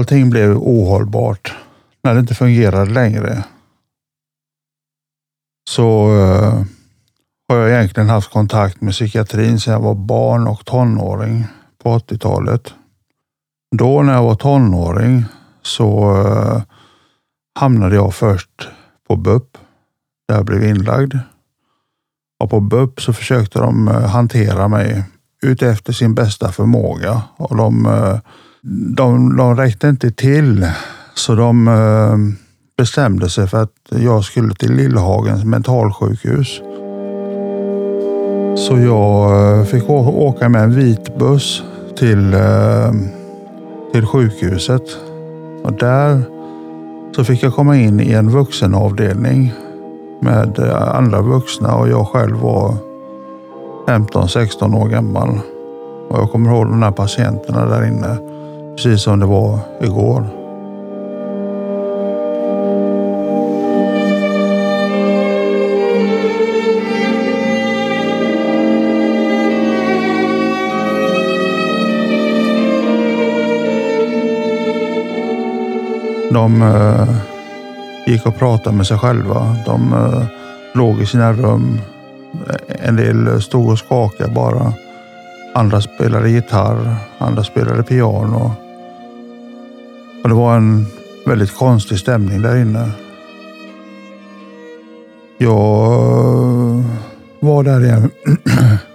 Allting blev ohållbart, när det inte fungerade längre, så eh, har jag egentligen haft kontakt med psykiatrin sedan jag var barn och tonåring på 80-talet. Då när jag var tonåring så eh, hamnade jag först på BUP där jag blev inlagd. Och på BUP så försökte de eh, hantera mig utefter sin bästa förmåga och de, eh, de, de räckte inte till så de eh, bestämde sig för att jag skulle till Lillhagens mentalsjukhus. Så jag eh, fick åka med en vit buss till, eh, till sjukhuset. Och där så fick jag komma in i en vuxenavdelning med eh, andra vuxna och jag själv var 15-16 år gammal. Och jag kommer ihåg de här patienterna där inne precis som det var igår. De eh, gick och pratade med sig själva. De eh, låg i sina rum. En del stod och skakade bara. Andra spelade gitarr, andra spelade piano. Och det var en väldigt konstig stämning där inne. Jag var där i en,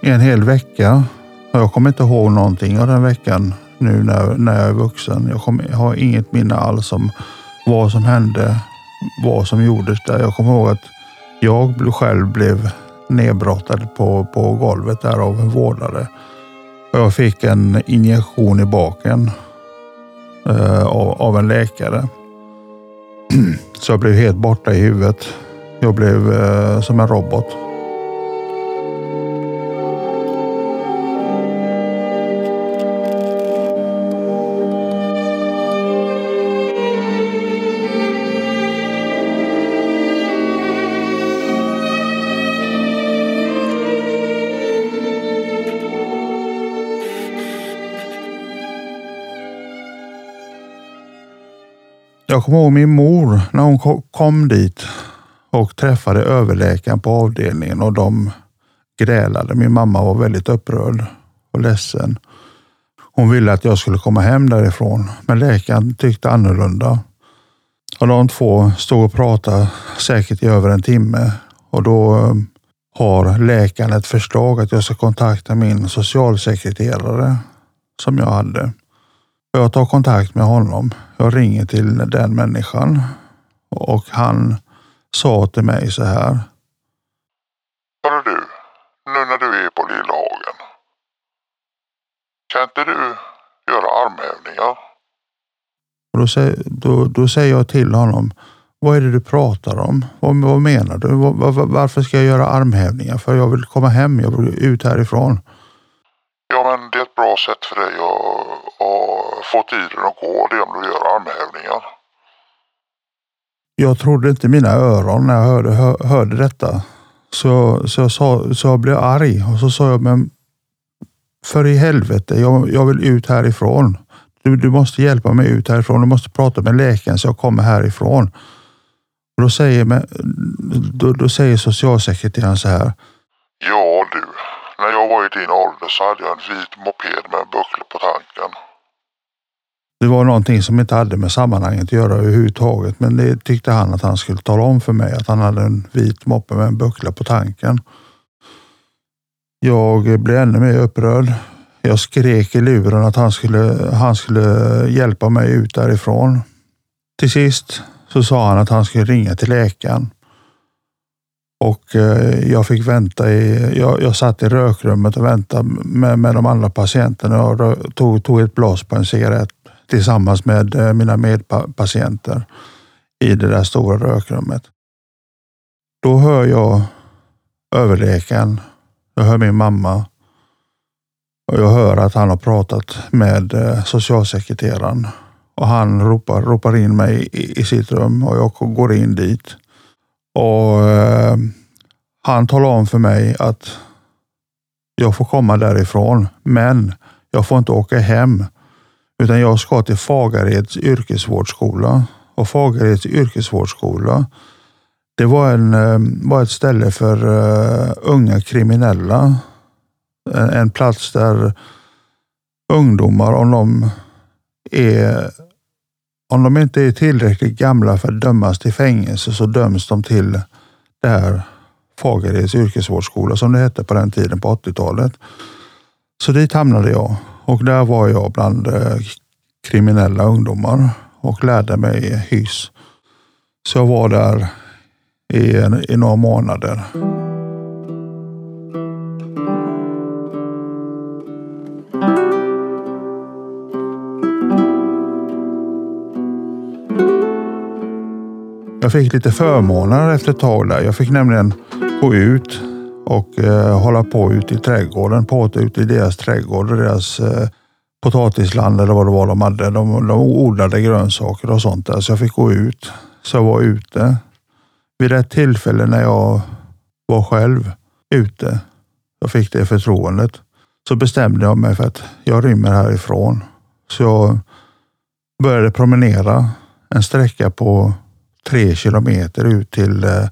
i en hel vecka. Jag kommer inte ihåg någonting av den veckan nu när, när jag är vuxen. Jag, kom, jag har inget minne alls om vad som hände, vad som gjordes där. Jag kommer ihåg att jag själv blev nedbrottad på, på golvet där av en vårdare. Jag fick en injektion i baken eh, av, av, en läkare. Så jag blev helt borta i huvudet. Jag blev eh, som en robot. Jag kommer ihåg min mor när hon kom dit och träffade överläkaren på avdelningen och de grälade. Min mamma var väldigt upprörd och ledsen. Hon ville att jag skulle komma hem därifrån, men läkaren tyckte annorlunda. Och de två stod och pratade säkert i över en timme och då eh, har läkaren ett förslag att jag ska kontakta min socialsekreterare som jag hade. Jag tar kontakt med honom. Jag ringer till den människan och han sa till mig så här. Hörru du, nu när du är på Lillhagen. Kan inte du göra armhävningar? Och då, säger, då, då säger jag till honom. Vad är det du pratar om? Vad, vad menar du? Var, var, varför ska jag göra armhävningar? För jag vill komma hem. Jag vill ut härifrån. Men det är ett bra sätt för dig att, att få tiden att gå. Det är om du gör armhävningar. Jag trodde inte mina öron när jag hörde, hör, hörde detta. Så, så, jag sa, så jag blev arg och så sa jag, men för i helvete, jag, jag vill ut härifrån. Du, du måste hjälpa mig ut härifrån. Du måste prata med läkaren så jag kommer härifrån. Och då, säger, då, då säger socialsekreteraren så här. Ja du, jag var i din ålder så hade jag en vit moped med en buckla på tanken. Det var någonting som inte hade med sammanhanget att göra överhuvudtaget, men det tyckte han att han skulle tala om för mig att han hade en vit moppe med en buckla på tanken. Jag blev ännu mer upprörd. Jag skrek i luren att han skulle, han skulle hjälpa mig ut därifrån. Till sist så sa han att han skulle ringa till läkaren. Och eh, jag fick vänta i, jag, jag satt i rökrummet och väntade med, med de andra patienterna och tog, tog ett blås på en cigarett tillsammans med eh, mina medpatienter i det där stora rökrummet. Då hör jag överläkaren, jag hör min mamma och jag hör att han har pratat med eh, socialsekreteraren och han ropar, ropar in mig i, i sitt rum och jag går in dit. Och eh, Han talade om för mig att jag får komma därifrån, men jag får inte åka hem Utan jag ska till Fagareds yrkesvårdsskola. Och Fagareds yrkesvårdsskola, det var, en, eh, var ett ställe för uh, unga kriminella. En, en, plats där ungdomar, om de, är, om de inte är tillräckligt gamla för att dömas till fängelse, så döms de till det här yrkesvårdsskola som det hette på den tiden på 80-talet. Så dit hamnade jag och där var jag bland eh, kriminella ungdomar och lärde mig hyss. Så jag var där i, i några månader. Jag fick lite förmåner efter ett tag där. Jag fick nämligen gå ut och eh, hålla på ute i trädgården, påta ute i deras trädgård och deras eh, potatisland eller vad det var de hade. De, de odlade grönsaker och sånt där, så jag fick gå ut. Så jag var ute. Vid ett tillfälle när jag var själv ute, jag fick det förtroendet, så bestämde jag mig för att jag rymmer härifrån. Så jag började promenera en sträcka på tre kilometer ut till eh,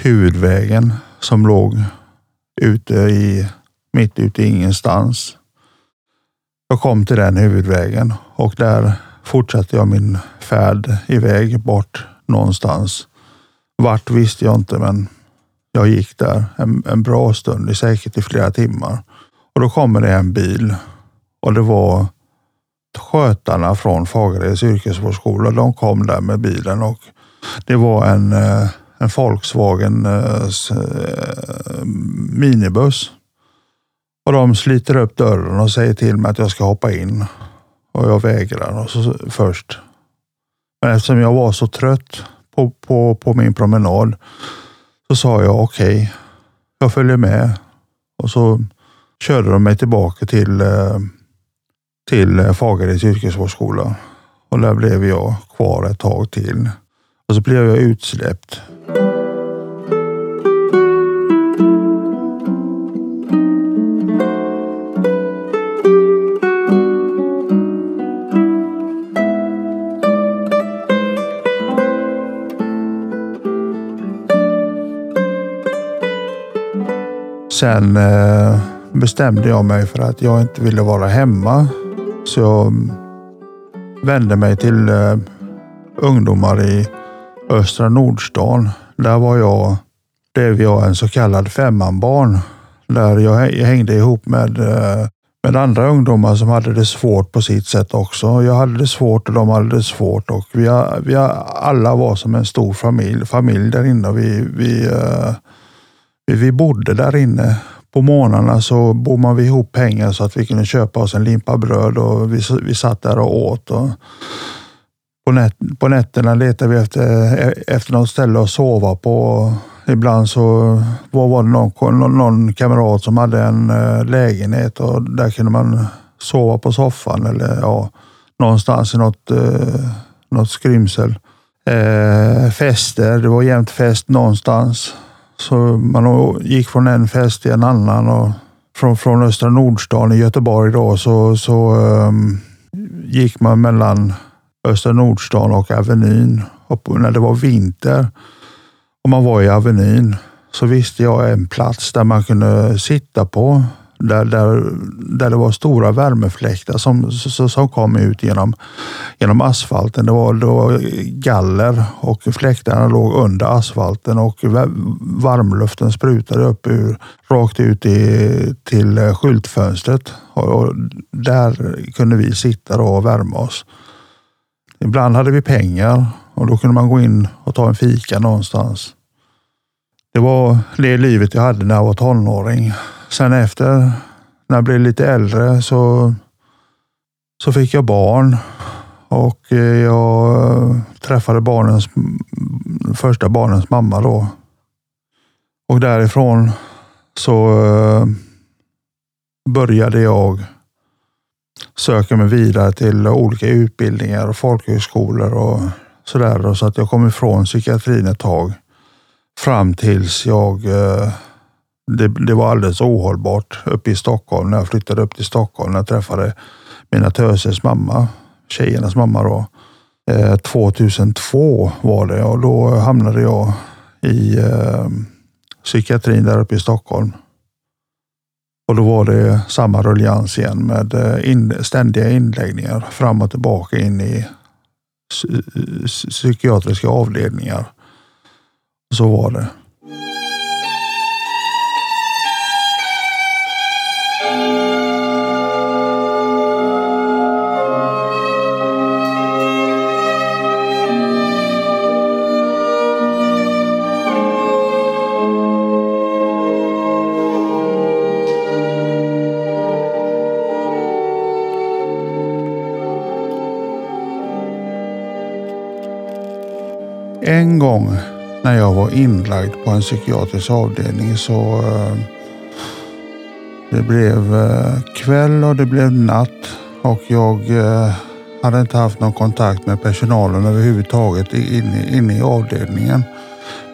huvudvägen som låg ute i, mitt ute i ingenstans. Jag kom till den huvudvägen och där fortsatte jag min färd iväg bort någonstans. Vart visste jag inte, men jag gick där en, en bra stund, säkert i flera timmar. Och då kommer det en bil och det var skötarna från Fagereds yrkesvårdsskola. De kom där med bilen och det var en eh, en Volkswagen eh, eh, minibuss. Och de sliter upp dörren och säger till mig att jag ska hoppa in. Och jag vägrar och så, först. Men eftersom jag var så trött på, på, på min promenad så sa jag okej, okay, jag följer med. Och så körde de mig tillbaka till, eh, till eh, Fagereds yrkesvårdsskola. Och där blev jag kvar ett tag till. Och så blev jag utsläppt. Sen eh, bestämde jag mig för att jag inte ville vara hemma. Så jag vände mig till eh, ungdomar i Östra Nordstan. Där var jag, blev jag en så kallad femmanbarn. Där jag hängde ihop med, eh, med andra ungdomar som hade det svårt på sitt sätt också. Jag hade det svårt och de hade det svårt och vi, vi alla var som en stor familj, familj där inne. Vi, vi, eh, vi, vi bodde där inne på morgnarna så bommade vi ihop pengar så att vi kunde köpa oss en limpa bröd och vi, vi satt där och åt. Och på, nät, på nätterna letade vi efter, e-, efter något ställe att sova på. Ibland så var det någon, någon, någon kamrat som hade en eh, lägenhet och där kunde man sova på soffan eller ja, någonstans i något, eh, något skrymsel. Eh, fester, det var jämt fest någonstans. Så man gick från en fest till en annan och från, från Östra Nordstan i Göteborg då så, så um, gick man mellan Östra Nordstan och Avenyn. Och när det var vinter och man var i Avenyn så visste jag en plats där man kunde sitta på. Där, där, där det var stora värmefläktar som, som kom ut genom, genom asfalten. Det var, det var galler och fläktarna låg under asfalten och varmluften sprutade upp ur, rakt ut i, till eh, skyltfönstret. Och, och där kunde vi sitta och värma oss. Ibland hade vi pengar och då kunde man gå in och ta en fika någonstans. Det var det livet jag hade när jag var tonåring. Sen efter, när jag blev lite äldre så, så fick jag barn och eh, jag träffade barnens, första barnens mamma då. Och därifrån så eh, började jag söka mig vidare till olika utbildningar och folkhögskolor och sådär. Så att jag kom ifrån psykiatrin ett tag. Fram tills jag eh, det, det, var alldeles ohållbart uppe i Stockholm när jag flyttade upp till Stockholm. När jag träffade mina tösers mamma, tjejernas mamma då. Eh, 2002 var det och då hamnade jag i eh, psykiatrin där uppe i Stockholm. Och då var det samma ruljans igen med eh, in, ständiga inläggningar fram och tillbaka in i psykiatriska avdelningar. Så var det. En gång när jag var inlagd på en psykiatrisk avdelning så eh, det blev eh, kväll och det blev natt och jag eh, hade inte haft någon kontakt med personalen överhuvudtaget inne, inne i avdelningen.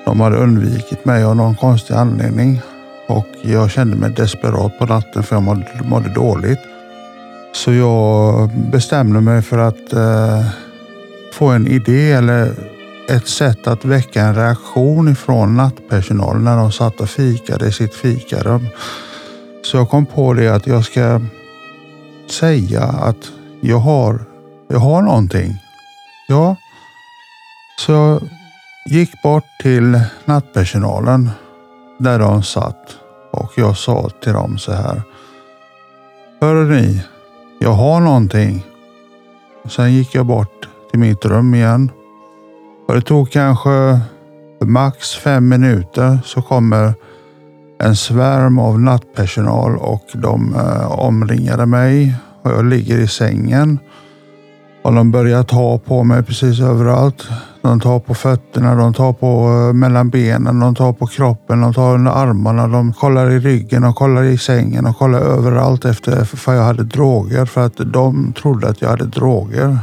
De hade undvikit mig av någon konstig anledning och jag kände mig desperat på natten för jag mådde, mådde dåligt. Så jag bestämde mig för att få en idé eller ett sätt att väcka en reaktion ifrån nattpersonalen när de satt och fikade i sitt fikarum. Så jag kom på det att jag ska säga att jag har, jag har någonting. Ja. Så jag gick bort till nattpersonalen där de satt och jag sa till dem så här. Hör ni, jag har någonting. Sen gick jag bort till mitt rum igen och det tog kanske max fem minuter så kommer en svärm av nattpersonal och de eh, omringade mig och jag ligger i sängen. Och de börjar ta på mig precis överallt. De tar på fötterna, de tar på eh, mellan benen, de tar på kroppen, de tar under armarna, de kollar i ryggen de kollar i sängen och kollar överallt efter för jag hade droger. För att de trodde att jag hade droger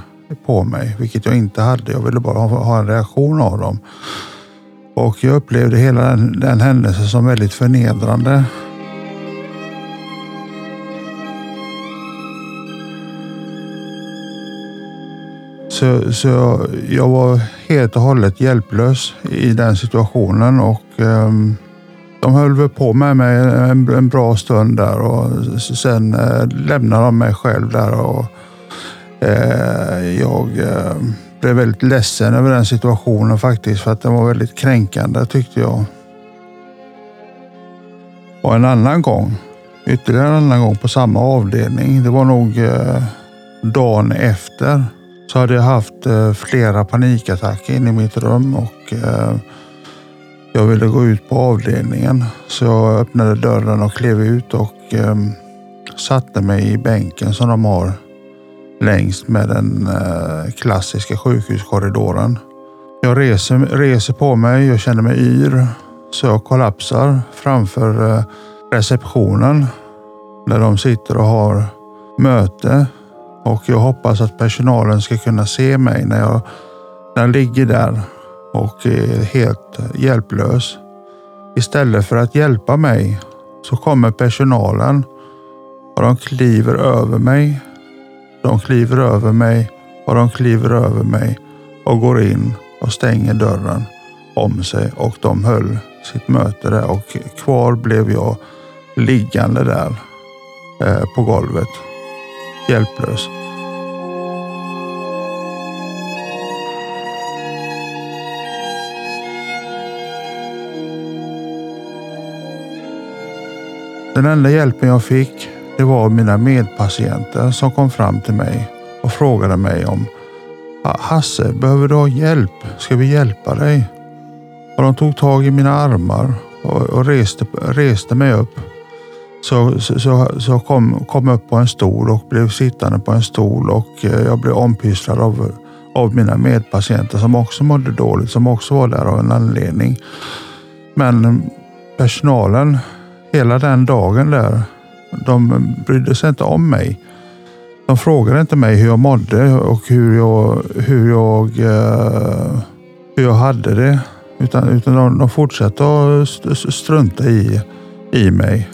på mig, vilket jag inte hade. Jag ville bara ha en reaktion av dem. Och jag upplevde hela den, den händelsen som väldigt förnedrande. Så, så jag, jag, var helt och hållet hjälplös i den situationen och um, de höll väl på med mig en, en bra stund där och sen uh, lämnade de mig själv där. och Eh, jag eh, blev väldigt ledsen över den situationen faktiskt för att den var väldigt kränkande tyckte jag. Och en annan gång, ytterligare en annan gång på samma avdelning. Det var nog eh, dagen efter så hade jag haft flera panikattacker inne i mitt rum och jag ville gå ut på avdelningen. Så jag öppnade dörren och klev ut och satte mig i bänken som de har längs med den eh, klassiska sjukhuskorridoren. Jag reser, reser på mig, jag känner mig yr, så jag kollapsar framför eh, receptionen där de sitter och har möte och jag hoppas att personalen ska kunna se mig när jag, när jag ligger där och är helt hjälplös. Istället för att hjälpa mig så kommer personalen och de kliver över mig de kliver över mig och de kliver över mig och går in och stänger dörren om sig och de höll sitt möte där och kvar blev jag liggande där eh, på golvet. Hjälplös. Den enda hjälpen jag fick det var mina medpatienter som kom fram till mig och frågade mig om Hasse, behöver du ha hjälp? Ska vi hjälpa dig? Och de tog tag i mina armar och, och reste, reste mig upp. Så, så, så kom, kom upp på en stol och blev sittande på en stol och eh, jag blev ompysslad av, av mina medpatienter som också mådde dåligt, som också var där av en anledning. Men eh, personalen hela den dagen där de brydde sig inte om mig. De frågade inte mig hur jag mådde och hur jag, hur jag, eh, hur jag hade det. Utan, utan de, de fortsatte att strunta i, i mig.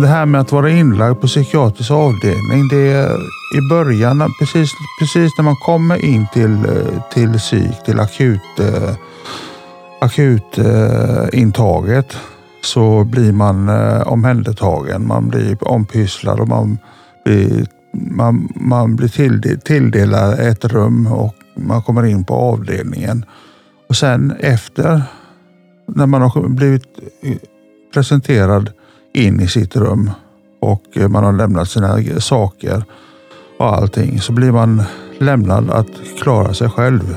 Det här med att vara inlagd på psykiatrisk avdelning. Det är i början, precis, precis när man kommer in till, eh, till psyk, till akut, eh, akut eh, intaget så blir man eh, omhändertagen. Man blir ompysslad och man blir, man, man blir tilldel, tilldelad ett rum och man kommer in på avdelningen. Och sen efter när man har blivit eh, presenterad in i sitt rum och man har lämnat sina saker och allting så blir man lämnad att klara sig själv.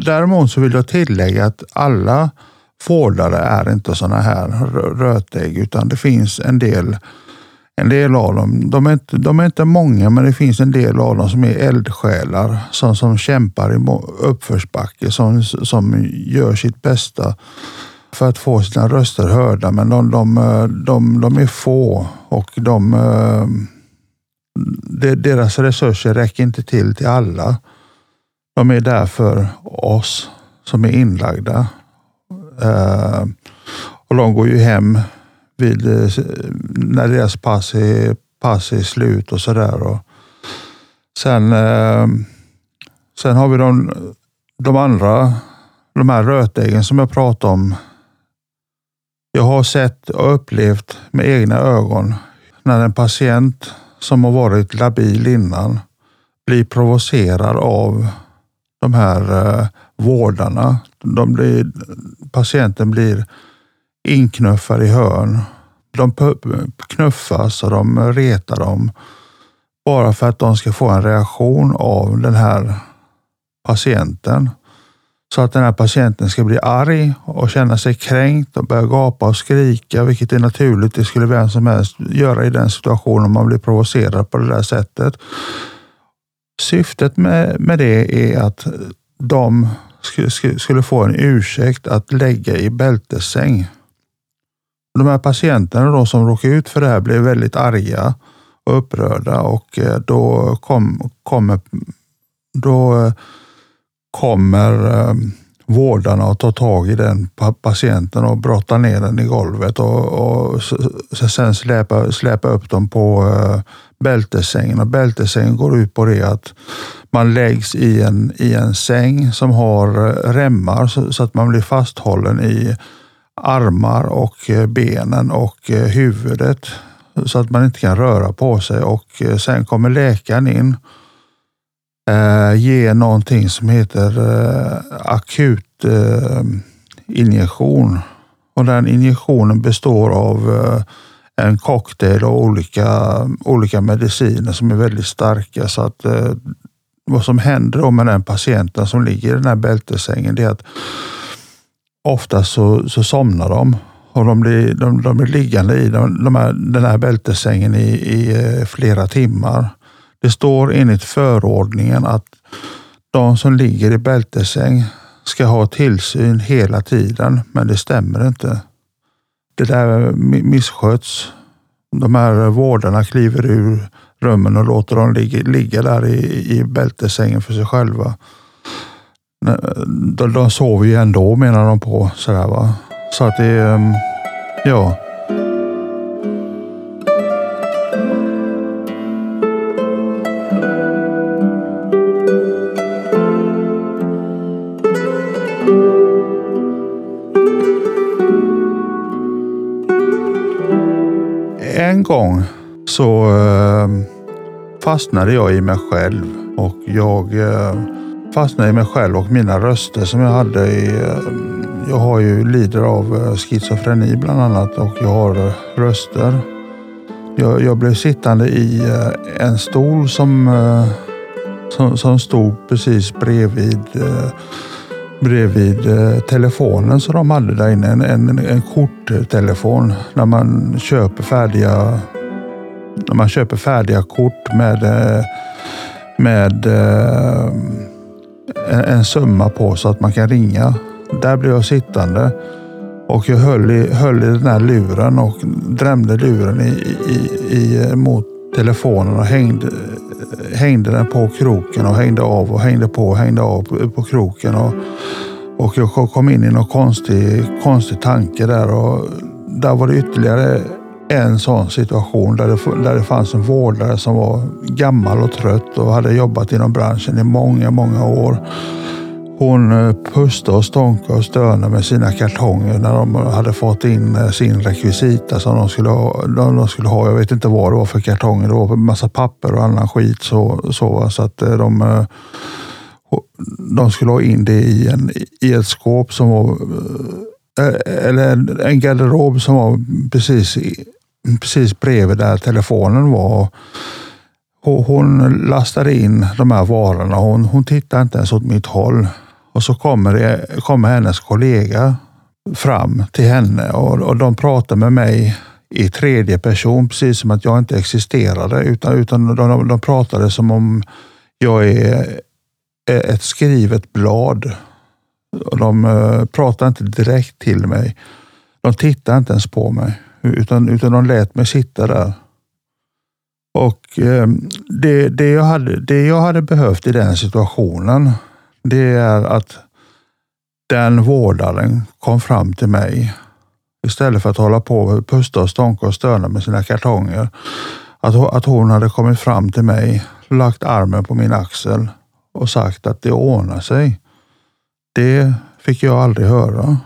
Däremot så vill jag tillägga att alla fårdare är inte sådana här rötägg utan det finns en del en del av dem, de är, inte, de är inte många, men det finns en del av dem som är eldsjälar som, som kämpar i uppförsbacke, som, som gör sitt bästa för att få sina röster hörda. Men de, de, de, de är få och de, deras resurser räcker inte till till alla. De är där för oss som är inlagda. Eh, och de går ju hem vid, eh, när deras pass är, pass är slut och sådär. Sen, eh, sen har vi de, de andra, de här rötäggen som jag pratade om. Jag har sett och upplevt med egna ögon när en patient som har varit labil innan blir provocerad av de här eh, vårdarna. De blir, patienten blir inknuffad i hörn. De knuffas och de retar dem bara för att de ska få en reaktion av den här patienten. Så att den här patienten ska bli arg och känna sig kränkt och börja gapa och skrika, vilket är naturligt. Det skulle vem som helst göra i den situationen om man blir provocerad på det där sättet. Syftet med, med det är att de skulle, få en ursäkt att lägga i bältessäng. De här patienterna då som råkade ut för det här blev väldigt arga och upprörda och eh, då kom, kommer, då eh, kommer eh, vårdarna att ta tag i den patienten och brotta ner den i golvet och, och sen släpa, släpa upp dem på eh, uh, bältessängen. Och bältessängen går ut på det att man läggs i en, i en säng som har eh, remmar så, så att man blir fasthållen i armar och eh, benen och huvudet så att man inte kan röra på sig och sen kommer läkaren in eh, ge någonting som heter eh, akut eh, injektion. Och den injektionen består av eh, en cocktail av olika, olika mediciner som är väldigt starka. Så att eh, vad som händer då med den patienten som ligger i den här bältesängen är att oftast så, så somnar de och de blir, de, de blir liggande i de, de här, den här bältesängen i, i eh, flera timmar. Det står enligt förordningen att de som ligger i bältesäng ska ha tillsyn hela tiden, men det stämmer inte. Det där missköts. De här vårdarna kliver ur rummen och låter dem ligga, ligga där i, i bältesängen för sig själva. De, de sover ju ändå menar de på. Sådär, va? Så att det, ehm, ja. Gång så eh, fastnade jag i mig själv och jag eh, fastnade i mig själv och mina röster som jag hade. I, eh, jag har ju lider av eh, schizofreni bland annat och jag har röster. Jag, jag blev sittande i eh, en stol som, eh, som, som stod precis bredvid eh, bredvid eh, telefonen som de hade där inne. En, en, en korttelefon när man köper färdiga när man köper färdiga kort med, eh, med eh, en, en summa på så att man kan ringa. Där blev jag sittande Och jag höll i, höll i den här luren och drämde luren i, i, i, mot telefonen och hängde, hängde den på kroken och hängde av och hängde på och hängde av på, på kroken. Och, och jag kom in i någon konstig, konstig tanke där och där var det ytterligare en sån situation där det, där det fanns en vårdare som var gammal och trött och hade jobbat inom branschen i många, många år. Hon eh, pustade och stånkade och stönade med sina kartonger när de hade fått in eh, sin rekvisita som de skulle, ha, de skulle ha. Jag vet inte vad det var för kartonger. Det var en massa papper och annan skit. Så, så, så att eh, de, de skulle ha in det i, en, i ett skåp som var eller en garderob som var precis, precis bredvid där telefonen var. Hon lastade in de här varorna. Hon, hon tittade inte ens åt mitt håll. Och så kommer, det, kommer hennes kollega fram till henne och, och de pratar med mig i tredje person, precis som att jag inte existerade. Utan, utan de, de pratade som om jag är ett skrivet blad. De eh, pratar inte direkt till mig. De tittar inte ens på mig, utan, utan de lät mig sitta där. Och eh, det, det, jag hade, det jag hade behövt i den situationen, det är att den vårdaren kom fram till mig istället för att hålla på och pusta och stånka och stöna med sina kartonger. Att, att hon hade kommit fram till mig, lagt armen på min axel och sagt att det ordnar sig. Det fick jag aldrig höra.